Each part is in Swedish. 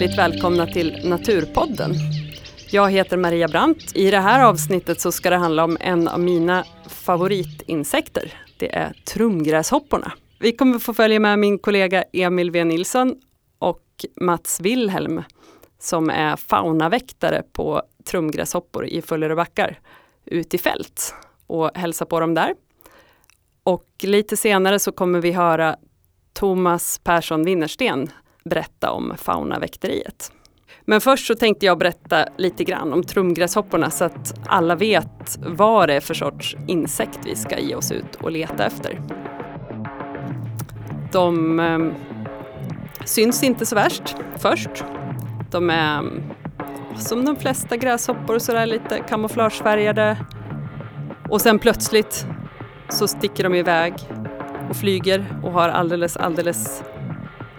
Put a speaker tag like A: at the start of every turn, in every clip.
A: hjärtligt välkomna till Naturpodden. Jag heter Maria Brandt. I det här avsnittet så ska det handla om en av mina favoritinsekter. Det är trumgräshopporna. Vi kommer få följa med min kollega Emil W. Nilsson och Mats Wilhelm som är faunaväktare på trumgräshoppor i Fullerö backar ut i fält och hälsa på dem där. Och lite senare så kommer vi höra Thomas Persson Winnersten berätta om faunaväkteriet. Men först så tänkte jag berätta lite grann om trumgräshopporna så att alla vet vad det är för sorts insekt vi ska ge oss ut och leta efter. De eh, syns inte så värst först. De är ehm, som de flesta gräshoppor sådär lite kamouflagefärgade. Och sen plötsligt så sticker de iväg och flyger och har alldeles, alldeles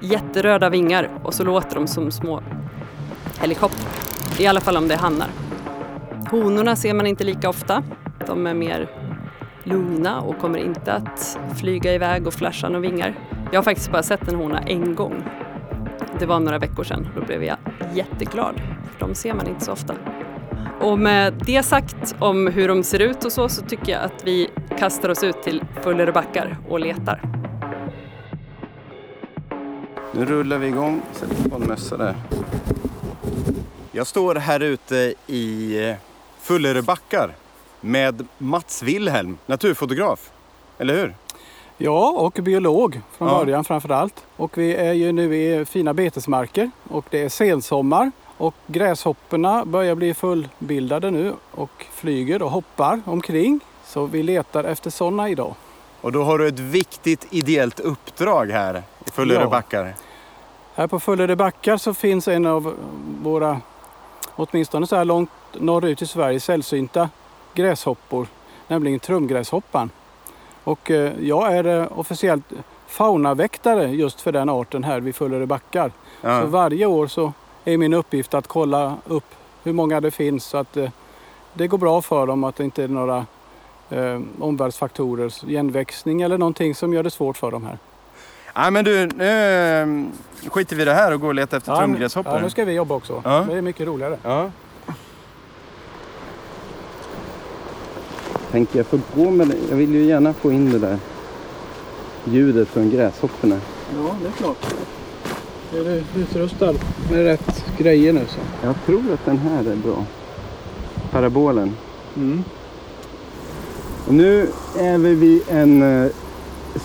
A: jätteröda vingar och så låter de som små helikoptrar. I alla fall om det är hannar. Honorna ser man inte lika ofta. De är mer lugna och kommer inte att flyga iväg och flasha några vingar. Jag har faktiskt bara sett en hona en gång. Det var några veckor sedan. Då blev jag jätteglad. För de ser man inte så ofta. Och med det sagt om hur de ser ut och så, så tycker jag att vi kastar oss ut till Fullerö backar och letar.
B: Nu rullar vi igång. Sätter på en mössa där. Jag står här ute i Fullerö backar med Mats Wilhelm, naturfotograf. Eller hur?
C: Ja, och biolog från
B: Ja.
C: början framför allt. Och vi är ju nu i fina betesmarker och det är sensommar och gräshopporna börjar bli fullbildade nu och flyger och hoppar omkring. Så vi letar efter sådana idag.
B: Och då har du ett viktigt ideellt uppdrag här i Fullerö
C: Ja.
B: backar.
C: Här på Fullerö backar så finns en av våra, åtminstone så här långt norrut i Sverige, sällsynta gräshoppor, nämligen trumgräshoppan. Och eh, jag är eh, officiellt faunaväktare just för den arten här vid Fullerö backar. Så
B: Ja.
C: varje år så är min uppgift att kolla upp hur många det finns så att eh, det går bra för dem, att det inte är några eh, omvärldsfaktorer, igenväxning eller någonting som gör det svårt för dem här.
B: Nej men du, nu eh, skiter vi i det här och går och letar efter
C: Ja, nu-
B: trumgräshoppor.
C: Ja, nu ska vi jobba också.
B: Ja.
C: Det är mycket roligare.
B: Ja. Tänker jag få på med det. Jag vill ju gärna få in det där ljudet från gräshopporna.
C: Ja, det är klart. Är du utrustad med rätt grejer nu så?
B: Jag tror att den här är bra. Parabolen.
C: Mm.
B: Nu är vi vid en eh,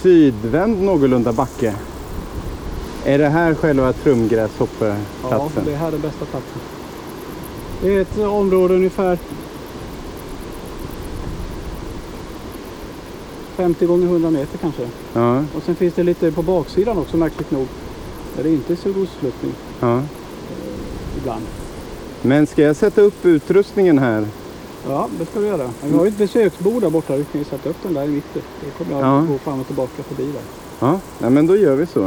B: sydvänd någorlunda backe. Är det här själva
C: Ja,
B: trumgräshoppeplatsen?
C: det här är bästa platsen. Det är ett område ungefär 50 gånger 100 meter kanske.
B: Ja,
C: Och sen finns det lite på baksidan också märkligt nog. Där det inte är sydostluftning
B: ja.
C: ibland.
B: Men ska jag sätta upp utrustningen här?
C: Ja, det ska vi göra. Vi har ju ett besöksbord där borta. Vi kan ju sätta upp den där i mitten. Då kommer jag
B: Ja.
C: gå fram och tillbaka förbi där.
B: Ja, ja men då gör vi så.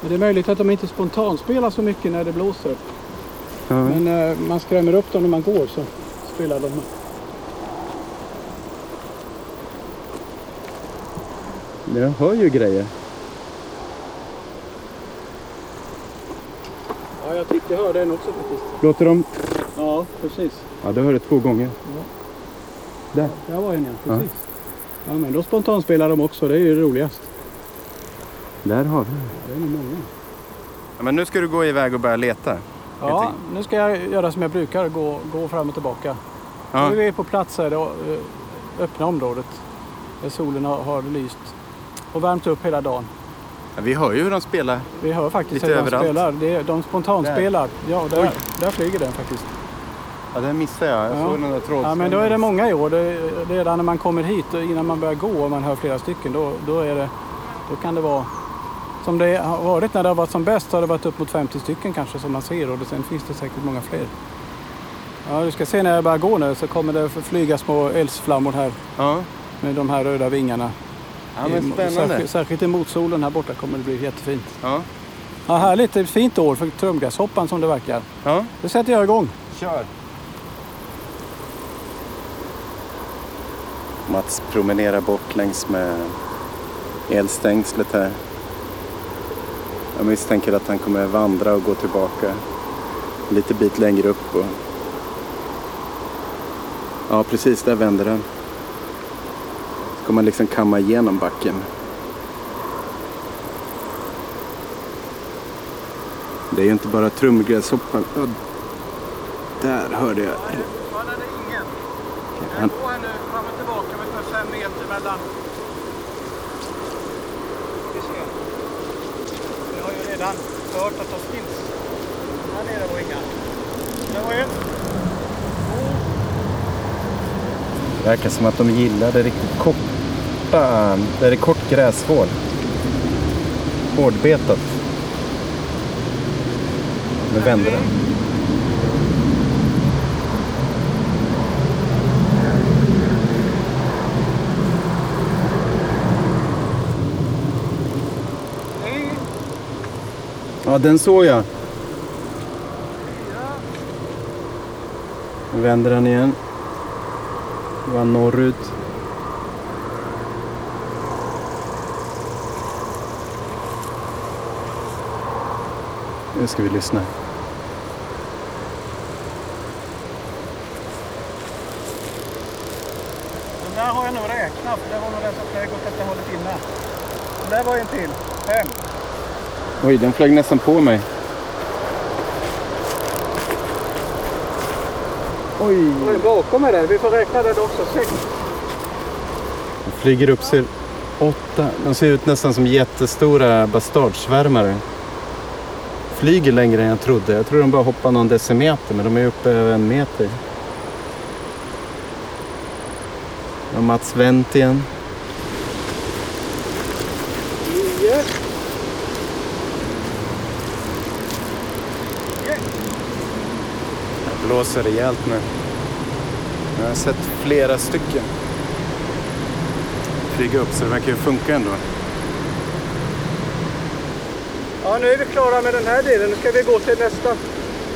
C: Men det är möjligt att de inte spontanspelar så mycket när det blåser.
B: Ja.
C: Men eh, man skrämmer upp dem när man går så spelar de.
B: Jag hör ju grejer.
C: Ja, jag tyckte jag hörde en också faktiskt.
B: Låter de?
C: Ja, precis.
B: Ja, det hör jag två gånger. Där.
C: Där var en ja, precis. Ja. men då spontanspelar de också. Det är ju roligast.
B: Där har vi.
C: Det är nog många.
B: Ja, men nu ska du gå iväg och börja leta.
C: Ja, nu ska jag göra som jag brukar. Gå, gå fram och tillbaka.
B: Ja.
C: Nu är vi på plats här, det eh, öppna området. Där solen har, har lyst och värmt upp hela dagen.
B: Ja, vi hör ju hur de spelar.
C: Vi hör faktiskt
B: Lite
C: hur de
B: överallt.
C: spelar. Det är, de spontanspelar. Ja, där,
B: Oj.
C: där flyger den faktiskt.
B: Ja, den missade jag. Jag
C: Ja.
B: såg den där trådsträngen.
C: Ja, men då är det många i år. Det, redan när man kommer hit och innan man börjar gå och man hör flera stycken, då, då, är det, då kan det vara som det har varit när det har varit som bäst har det varit upp mot 50 stycken kanske som man ser och sen finns det säkert många fler. Ja, du ska se när jag börjar gå nu så kommer det flyga små eldsflammor här
B: Ja,
C: med de här röda vingarna.
B: ja men
C: I-
B: spännande.
C: Särskilt, särskilt i motsolen här borta kommer det bli jättefint.
B: Ja,
C: Ja, härligt, det är ett fint år för trumgräshoppan som det verkar.
B: ja.
C: Då sätter jag igång.
B: Kör. Mats promenerar bort längs med elstängslet här. Jag misstänker att han kommer vandra och gå tillbaka en liten bit längre upp. Och... Ja, precis där vänder den. Så kommer man liksom kamma igenom backen. Det är ju inte bara trumgräshoppan. Ja, Där hörde jag.
C: Han fram och tillbaka med ungefär fem meter mellan. Vi ser. Vi har ju redan hört att de finns. Här nere var inga. Det var en.
B: Det verkar som att de gillar det riktigt korta, där det är kort gräsvård. Hårdbetat. Nu vänder Ja, den såg jag. Nu vänder den igen. Det var norrut. Nu ska vi lyssna.
C: Den där har jag nog räknat. Det var nog den som flög åt detta hållet innan. Den där var en till. Fem.
B: Oj, den flög nästan på mig. Oj!
C: Och en bakom mig där. Vi får räkna den också. Sex.
B: De flyger upp sig åtta. De ser ut nästan som jättestora bastardsvärmare. Flyger längre än jag trodde. Jag tror de bara hoppar någon decimeter, men de är uppe över en meter. Och Mats Wendt igen. Blåser rejält nu. Jag har sett flera stycken flyga upp, så det verkar ju funka ändå.
C: Ja, nu är vi klara med den här delen. Nu ska vi gå till nästa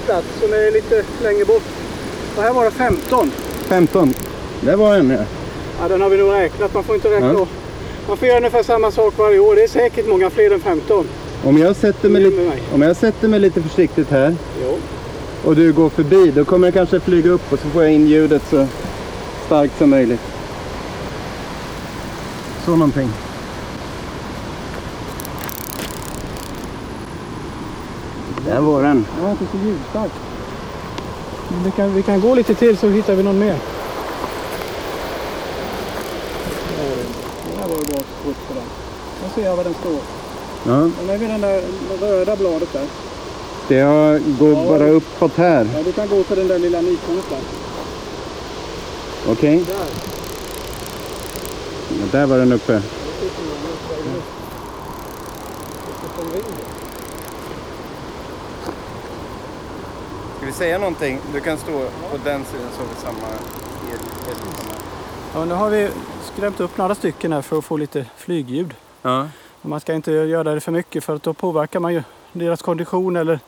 C: plats som är lite längre bort. Och här var det 15.
B: 15. Det var en ja.
C: Ja, den har vi nog räknat. Man får inte räkna.
B: Ja.
C: Man får göra ungefär samma sak varje år. Det är säkert många fler än 15.
B: Om jag, sätter mig
C: mig.
B: om jag sätter mig lite försiktigt här
C: Jo.
B: Och du går förbi, då kommer jag kanske flyga upp och så får jag in ljudet så starkt som möjligt. Så någonting. Där var den.
C: Var inte så ljudstark. Men Vi kan, vi kan gå lite till så hittar vi någon mer. Det här var ju bra skjuts på den. Nu ser jag var den står.
B: Ja,
C: Den är vid den där röda bladet där.
B: Det har, går
C: Ja.
B: bara uppåt här.
C: Ja, du kan gå till den där lilla där.
B: Okej,
C: Där.
B: ja, där var den uppe. Ska vi säga någonting? Du kan stå på den sidan så har vi samma el.
C: Ja, nu har vi skrämt upp några stycken här för att få lite flygljud.
B: Ja.
C: Man ska inte göra det för mycket för att då påverkar man ju deras kondition eller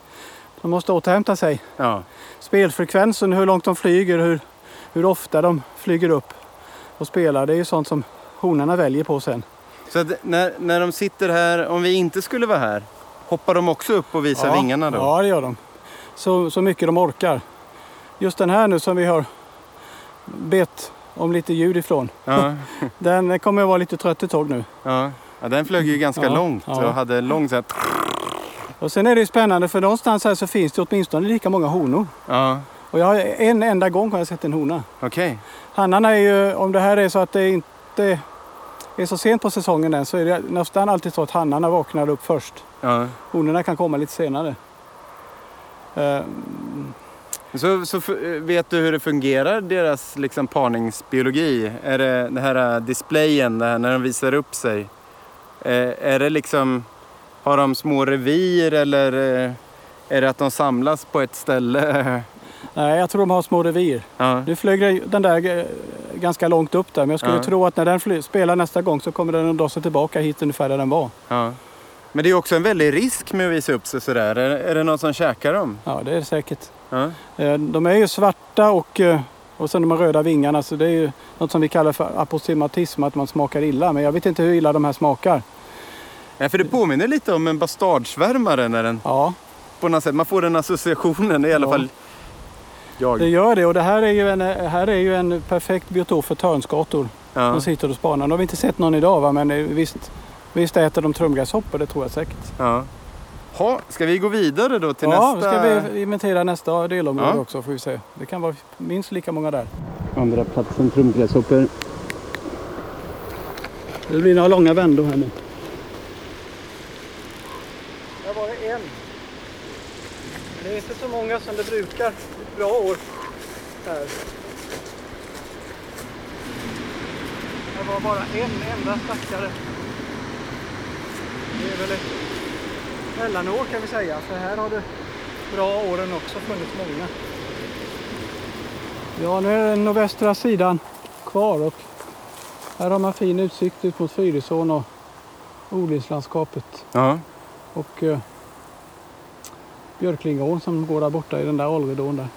C: de måste återhämta sig.
B: ja.
C: Spelfrekvensen, hur långt de flyger, hur, hur ofta de flyger upp och spelar. Det är ju sånt som honorna väljer på sen.
B: Så när, när de sitter här, om vi inte skulle vara här, hoppar de också upp och visar
C: ja,
B: vingarna då?
C: Ja, det gör de. Så, så mycket de orkar. Just den här nu som vi har bett om lite ljud ifrån.
B: Ja,
C: Den kommer att vara lite trött ett tag nu.
B: ja. ja den flög ju ganska långt och hade lång så här,
C: Och sen är det ju spännande för någonstans här så finns det åtminstone lika många honor.
B: Ja,
C: Och jag har en enda gång har jag sett en hona.
B: okej.
C: Hannarna är ju, om det här är så att det inte är så sent på säsongen än så är det nästan alltid så att hannarna vaknar upp först.
B: Ja.
C: Honorna kan komma lite senare. Eh,
B: Så, så vet du hur det fungerar, deras liksom parningsbiologi? Är det den här displayen, det här, när de visar upp sig? Eh, är det liksom, har de små revir eller eh, är det att de samlas på ett ställe?
C: nej, jag tror de har små revir.
B: Ja,
C: Nu flög den där eh, ganska långt upp där men jag skulle
B: Ja.
C: tro att när den spelar nästa gång så kommer den att dra sig tillbaka hit ungefär där den var.
B: ja. Men det är också en väldig risk med att visa upp sig sådär. Är, är det någon som käkar dem?
C: Ja, det är det säkert.
B: Ja,
C: Eh, De är ju svarta och, och sen de här röda vingarna så det är ju något som vi kallar för aposematism, att man smakar illa. Men jag vet inte hur illa de här smakar.
B: Nej, för det påminner lite om en bastardsvärmare när den
C: Ja,
B: på något sätt, man får den associationen i alla
C: Ja.
B: fall jag.
C: det gör det och det här är ju en, här är ju en perfekt biotop för törnskator.
B: Ja.
C: De sitter och spanar. Nu har vi inte sett någon idag va? men visst, visst äter de trumgräshoppor, det tror jag säkert.
B: Ja. Ha, ska vi gå vidare då till
C: ja,
B: nästa?
C: ska vi inventera nästa delområde
B: Ja.
C: också får vi se. Det kan vara minst lika många där. Andra platsen trumgräshoppor. Det blir några långa vändor här nu. Där var det en. Det är inte så många som det brukar. Ett bra år här. Det var bara en enda stackare. Det är väl ett mellanår kan vi säga. För här har det bra åren också funnits många. Ja, nu är den nordvästra sidan kvar och här har man fin utsikt ut mot Fyrisån och odlingslandskapet.
B: Ja.
C: Och eh, Björklingån som går där borta i den där Olvedån där.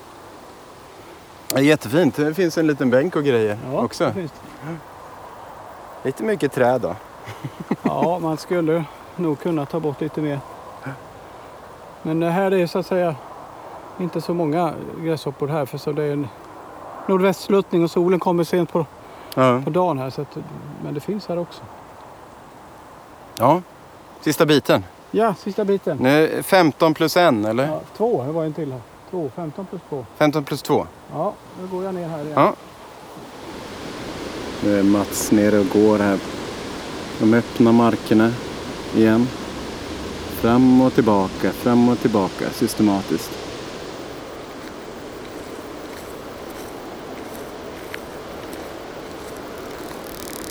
B: Ja, Jättefint. Det finns en liten bänk och grejer
C: Ja,
B: också.
C: det.
B: Lite mycket träd då.
C: Ja, man skulle nog kunna ta bort lite mer. Men det här är så att säga inte så många gräshoppor här för så det är en nordvästsluttning och solen kommer sent på,
B: Ja.
C: på dagen här. Så att, men det finns här också.
B: ja. Sista biten.
C: Ja, sista biten.
B: Nu 15 plus en eller?
C: Ja, två, det var en till här. Två, 15 plus två.
B: 15 plus 2.
C: Ja, nu går jag ner här igen.
B: Ja. Nu är Mats nere och går här. De öppna markerna igen. Fram och tillbaka, fram och tillbaka systematiskt.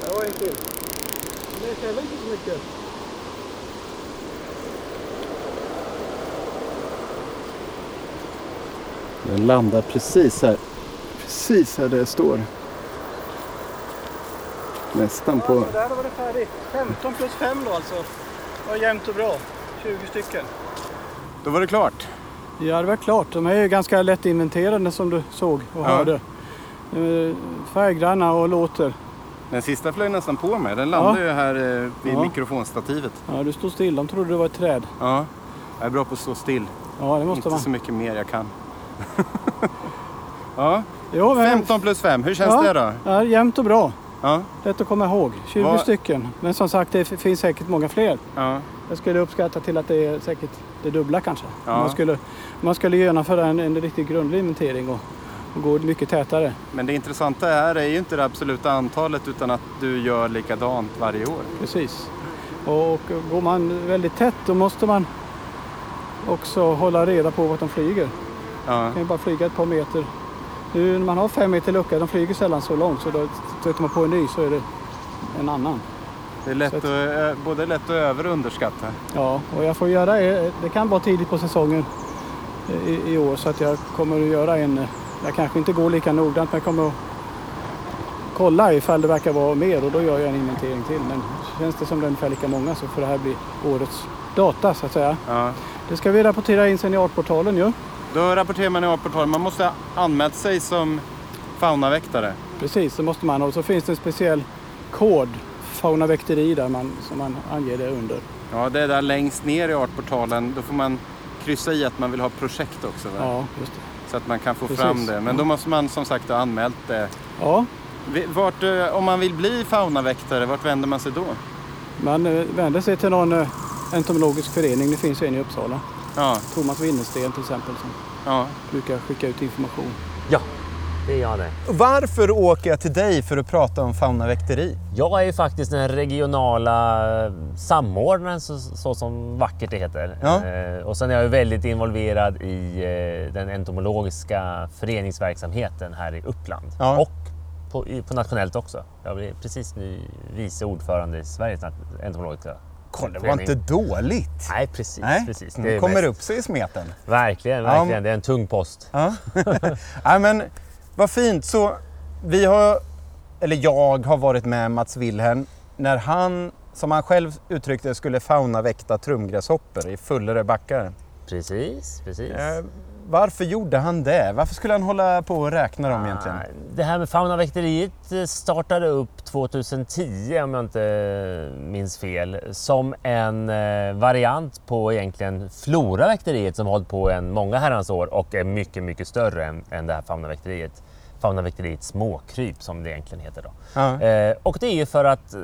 C: Det var en till. Det är inte så mycket.
B: Den landar precis här. Precis här där det står. Nästan
C: Ja,
B: på...
C: så där var det färdigt. 15 plus 5 då alltså. Det var jämnt och bra. 20 stycken.
B: Då var det klart.
C: Ja, det var klart. De är ju ganska lätt inventerade som du såg och
B: Ja.
C: hörde. Eh, Färggranna och låter.
B: Den sista flög nästan på mig. Den landade
C: Ja.
B: ju här eh, vid
C: Ja.
B: mikrofonstativet.
C: Ja, du stod still. De trodde det var ett träd.
B: Ja. Jag är bra på att stå still.
C: Ja, det måste
B: Inte
C: man.
B: så mycket mer jag kan. ja.
C: Jo, men,
B: 15 plus 5, hur känns
C: Ja.
B: det då?
C: Ja, jämnt och bra.
B: Ja.
C: Lätt att komma ihåg. 20
B: Vad-
C: stycken. Men som sagt, det finns säkert många fler.
B: ja.
C: Jag skulle uppskatta till att det är säkert det dubbla kanske.
B: Ja.
C: Om Man, skulle, man skulle genomföra en, en riktigt grundlig inventering och, och gå mycket tätare.
B: Men det intressanta här är ju inte det absoluta antalet utan att du gör likadant varje år.
C: Precis. Och, och går man väldigt tätt då måste man också hålla reda på vart de flyger.
B: Ja.
C: Kan ju bara flyga ett par meter. Nu när man har fem meter lucka, de flyger sällan så långt så då stöter man på en ny så är det en annan.
B: Det är lätt att,
C: att-
B: eh, både lätt att över och underskatta.
C: Ja, och jag får göra, det kan vara tidigt på säsongen i, i år så att jag kommer att göra en, jag kanske inte går lika noggrant men jag kommer att kolla ifall det verkar vara mer och då gör jag en inventering till. Men känns det som det är ungefär lika många så får det här bli årets data så att säga.
B: Ja.
C: Det ska vi rapportera in sen i Artportalen ju.
B: Då rapporterar man i A-portalen. Man måste ha anmält sig som faunaväktare.
C: Precis, det måste man. Och så finns det en speciell kod, faunaväkteri, där man, som man anger det under.
B: Ja, det är där längst ner i Artportalen. Då får man kryssa i att man vill ha projekt också. va?
C: Ja, just det.
B: Så att man kan få
C: Precis.
B: fram det. Men då måste man som sagt ha anmält det.
C: Ja,
B: Vart, eh, om man vill bli faunaväktare, vart vänder man sig då?
C: man eh, vänder sig till någon eh, entomologisk förening. Det finns en i Uppsala.
B: Ja,
C: Thomas Winnersten till exempel som
B: ja.
C: brukar skicka ut information.
D: Ja, det gör det.
B: Varför åker jag till dig för att prata om faunaväkteri?
D: Jag är ju faktiskt den regionala eh, samordnaren så, så som vackert det heter.
B: Ja.
D: Eh, och sen är jag ju väldigt involverad i eh, den entomologiska föreningsverksamheten här i Uppland.
B: Ja.
D: Och på, på nationellt också. Jag blir precis nu vice ordförande i Sveriges entomologiska
B: Kolla, det var inte dåligt.
D: Nej, precis.
B: Nej,
D: precis. Det
B: kommer
D: mest-
B: upp sig i smeten.
D: Verkligen, verkligen.
B: men-
D: Det är en tung post.
B: Ja. Nej, men vad fint. Så vi har, eller jag har varit med Mats Wilhelm när han, som han själv uttryckte skulle faunaväkta trumgräshoppor i Fullerö backar.
D: Precis, precis.
B: Eh, varför gjorde han det? Varför skulle han hålla på och räkna dem egentligen?
D: Det här med faunaväkteriet eh, startade upp 2010 om jag inte minns fel som en eh, variant på egentligen floraväkteriet som har hållit på en många herrans år och är mycket, mycket större än, än det här faunaväkteriet. Faunaväkteriet småkryp som det egentligen heter. Då. Eh, och det är ju för att,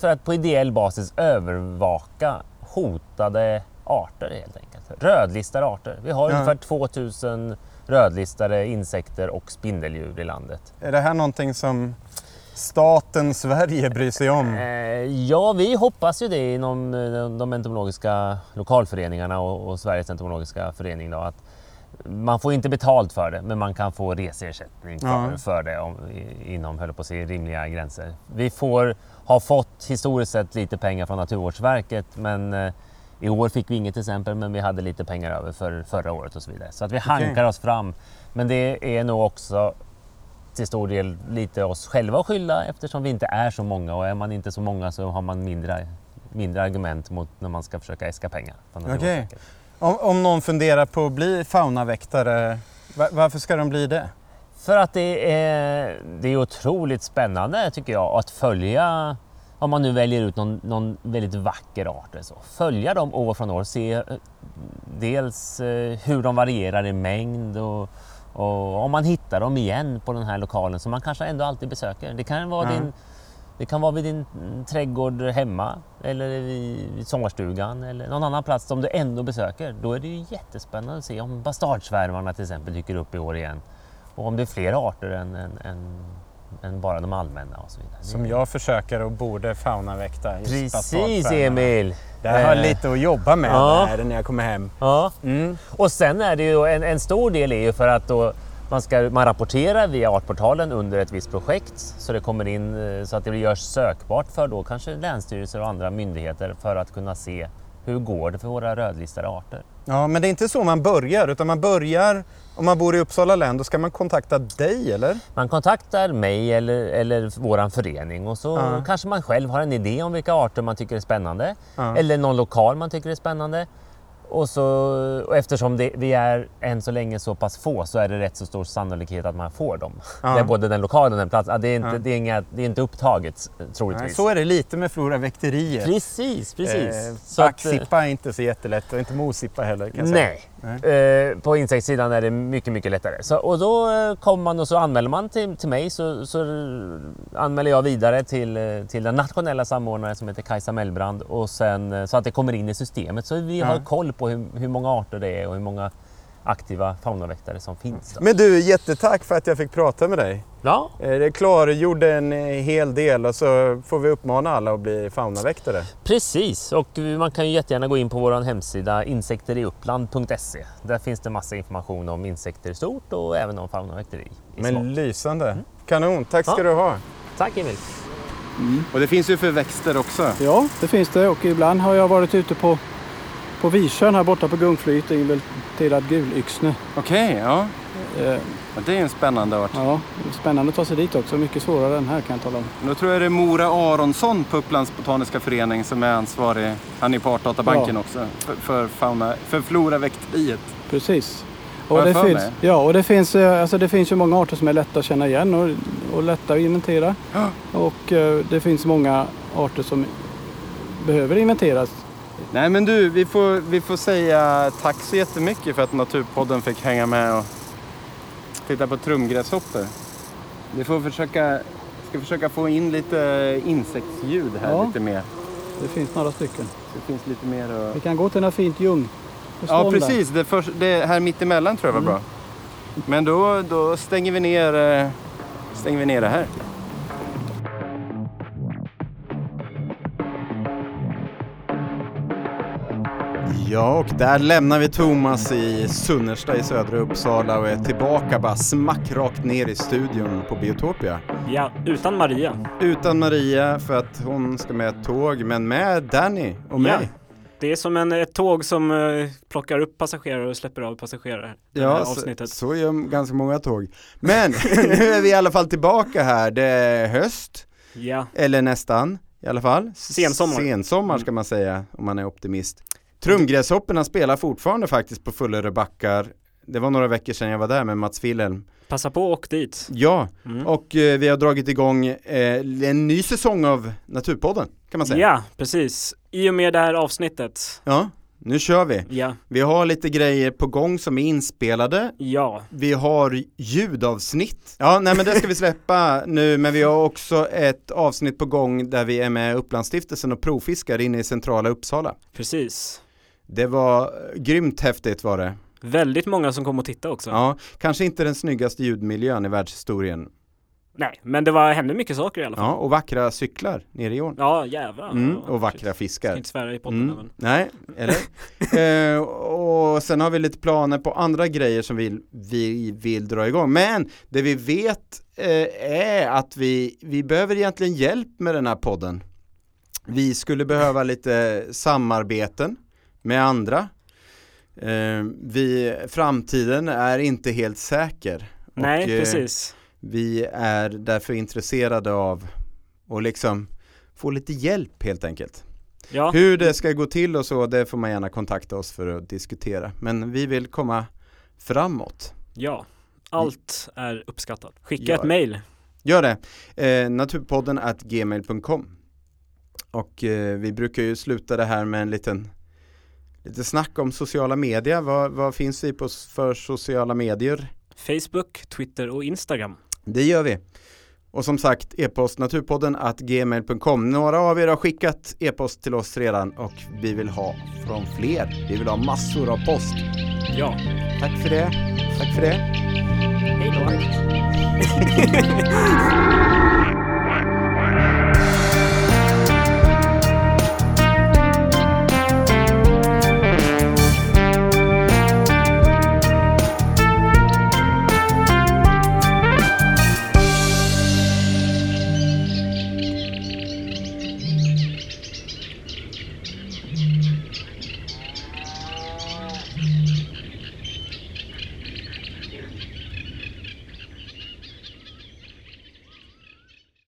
D: för att på ideell basis övervaka hotade arter helt enkelt. Rödlistade arter. Vi har
B: Ja.
D: ungefär 2000 rödlistade insekter och spindeldjur i landet.
B: Är det här någonting som staten Sverige bryr sig om?
D: Eh, ja, vi hoppas ju det inom eh, de entomologiska lokalföreningarna och, Sveriges entomologiska förening. Då, att man får inte betalt för det, men man kan få reseersättning för,
B: Ja.
D: för det om, inom höll på att säga, rimliga gränser. Vi får, har fått historiskt sett lite pengar från Naturvårdsverket, men eh, i år fick vi inget till exempel, men vi hade lite pengar över för förra året och så vidare. Så att vi hankar oss fram. Men det är nog också till stor del lite oss själva att skylla eftersom vi inte är så många och är man inte så många så har man mindre, mindre argument mot när man ska försöka äska pengar. Naturvårdsverket.
B: Om, om någon funderar på att bli faunaväktare, va- varför ska de bli det?
D: För att det är, det är otroligt spännande tycker jag att följa, om man nu väljer ut någon, någon väldigt vacker art, eller så, följa dem år från år, se eh, dels eh, hur de varierar i mängd och, och om man hittar dem igen på den här lokalen som man kanske ändå alltid besöker. Det kan vara,
B: Ja.
D: din, det kan vara vid din mm, trädgård hemma eller vid sommarstugan eller någon annan plats som du ändå besöker. Då är det ju jättespännande att se om bastardsvärmarna till exempel dyker upp i år igen. Och om det är fler arter än, än, än, än bara de allmänna och så vidare.
B: Som jag försöker och borde faunaväkta.
D: Precis. Emil!
B: Det här har jag
D: Eh,
B: lite att jobba med
D: Ja.
B: där när jag kommer hem.
D: Ja.
B: Mm.
D: Och sen är det ju en, en stor del är ju för att då man, ska, man rapporterar via Artportalen under ett visst projekt så det kommer in eh, så att det görs sökbart för då kanske länsstyrelser och andra myndigheter för att kunna se hur går det för våra rödlistade arter.
B: Ja, men det är inte så man börjar, utan man börjar, om man bor i Uppsala län, då ska man kontakta dig, eller?
D: Man kontaktar mig eller, eller vår förening och så
B: Ja.
D: kanske man själv har en idé om vilka arter man tycker är spännande.
B: Ja.
D: Eller någon lokal man tycker är spännande. Och, så, och eftersom det, vi är än så länge så pass få så är det rätt så stor sannolikhet att man får dem.
B: Ja.
D: Det är både den lokala och den platsen. Det, är inte,
B: Ja.
D: det, är inga, det är inte upptaget
B: Nej,
D: troligtvis.
B: så är det lite med floraväkteriet.
D: Precis, precis. Att, eh,
B: Backsippa är inte så jättelätt och inte mosippa heller kan jag
D: Nej.
B: säga.
D: Eh, på insektssidan är det mycket, mycket lättare. Så, och då eh, kommer man och så anmäler man till, till mig så, så anmäler jag vidare till, eh, till den nationella samordnaren som heter Kajsa Mellbrand och sen, eh, så att det kommer in i systemet så vi
B: Ja.
D: har koll på hur, hur många arter det är och hur många aktiva faunaväktare som finns. Då.
B: Men du, jättetack för att jag fick prata med dig.
D: Ja,
B: Eh, Det klargjorde en eh, hel del och så får vi uppmana alla att bli faunaväktare.
D: precis. Och man kan ju jättegärna gå in på vår hemsida insekteriuppland.se. Där finns det massa information om insekter i stort och även om faunaväkteri i
B: Men
D: smått.
B: lysande. Kanon, tack ska
D: Ja.
B: du ha.
D: Tack Emil!
B: Och det finns ju för växter också.
C: Ja, det finns det och ibland har jag varit ute på, på Visjön här borta på Gungflyt, inventerad gulyxne.
B: Okej, ja.
C: Eh,
B: Det är en spännande art.
C: ja, spännande att ta sig dit också. Mycket svårare än här kan jag tala om.
B: Då tror jag det är Mora Aronsson på Upplands botaniska förening som är ansvarig. Han är på Artdatabanken
C: Ja.
B: också för, för, fauna, för floraväkteriet.
C: Precis. Och det, finns,
B: mig?
C: ja, och det, finns, eh, alltså det finns ju många arter som är lätta att känna igen och, och lätta att inventera. Och eh, det finns många arter som behöver inventeras.
B: Nej men du, vi får, vi får säga tack så jättemycket för att Naturpodden fick hänga med och titta på trumgräshoppor. Vi får försöka, ska försöka få in lite insektsljud här
C: Ja.
B: lite mer.
C: Det finns några stycken.
B: Det finns lite mer att...
C: Vi kan gå till några fint ljung.
B: Ja precis, det, för, det här mittemellan tror jag var bra. Men då, då stänger, vi ner, eh, stänger vi ner det här. Ja, och där lämnar vi Thomas i Sunnersta i södra Uppsala och är tillbaka bara smack rakt ner i studion på Biotopia.
E: Ja, utan Maria.
B: Utan Maria för att hon ska med ett tåg, men med Danny och mig.
E: Ja. Det är som en, ett tåg som eh, plockar upp passagerare och släpper av passagerare.
B: Ja, så,
E: avsnittet.
B: så gör ganska många tåg. Men nu är vi i alla fall tillbaka här. Det är höst,
E: Ja,
B: eller nästan i alla fall.
E: Sensommar.
B: Sensommar ska man säga om man är optimist. Trumgräshopporna spelar fortfarande faktiskt på Fullerö backar. det var några veckor sedan jag var där med Mats Wilhelm.
E: Passa på och dit.
B: Ja,
E: Mm.
B: och eh, vi har dragit igång eh, en ny säsong av Naturpodden kan man säga.
E: Ja, precis. I och med det här avsnittet.
B: Ja, nu kör vi.
E: Ja,
B: Vi har lite grejer på gång som är inspelade.
E: ja,
B: Vi har ljudavsnitt. Ja, nej men det ska vi släppa nu, men vi har också ett avsnitt på gång där vi är med Upplandsstiftelsen och provfiskar inne i centrala Uppsala.
E: precis.
B: Det var eh, grymt häftigt var det.
E: Väldigt många som kom och tittade också.
B: Ja, kanske inte den snyggaste ljudmiljön i världshistorien.
E: Nej, men det var hände mycket saker i alla fall.
B: Ja, och vackra cyklar nere i ån.
E: Ja, jävlar.
B: Mm, och vackra
E: shit. Ska
B: fiskar.
E: inte svära i potten
B: Mm.
E: men.
B: Nej, eller? eh, och sen har vi lite planer på andra grejer som vi, vi vill dra igång. Men det vi vet eh, är att vi, vi behöver egentligen hjälp med den här podden. Vi skulle behöva lite samarbeten med andra. Eh, vi, framtiden är inte helt säker.
E: Nej,
B: Och, eh,
E: precis.
B: Vi är därför intresserade av att liksom få lite hjälp helt enkelt.
E: Ja,
B: Hur det ska gå till och så, det får man gärna kontakta oss för att diskutera. Men vi vill komma framåt.
E: ja. Allt är uppskattat. Skicka
B: Ja.
E: ett mail.
B: Gör det! Eh, naturpodden at gmail.com Och eh, vi brukar ju sluta det här med en liten Lite snack om sociala medier. Vad, vad finns vi på för sociala medier?
E: Facebook, Twitter och Instagram.
B: Det gör vi. Och som sagt, e-post naturpodden at gmail.com. Några av er har skickat e-post till oss redan och vi vill ha från fler. Vi vill ha massor av post.
E: Ja.
B: Tack för det. Tack för det.
E: Hej då.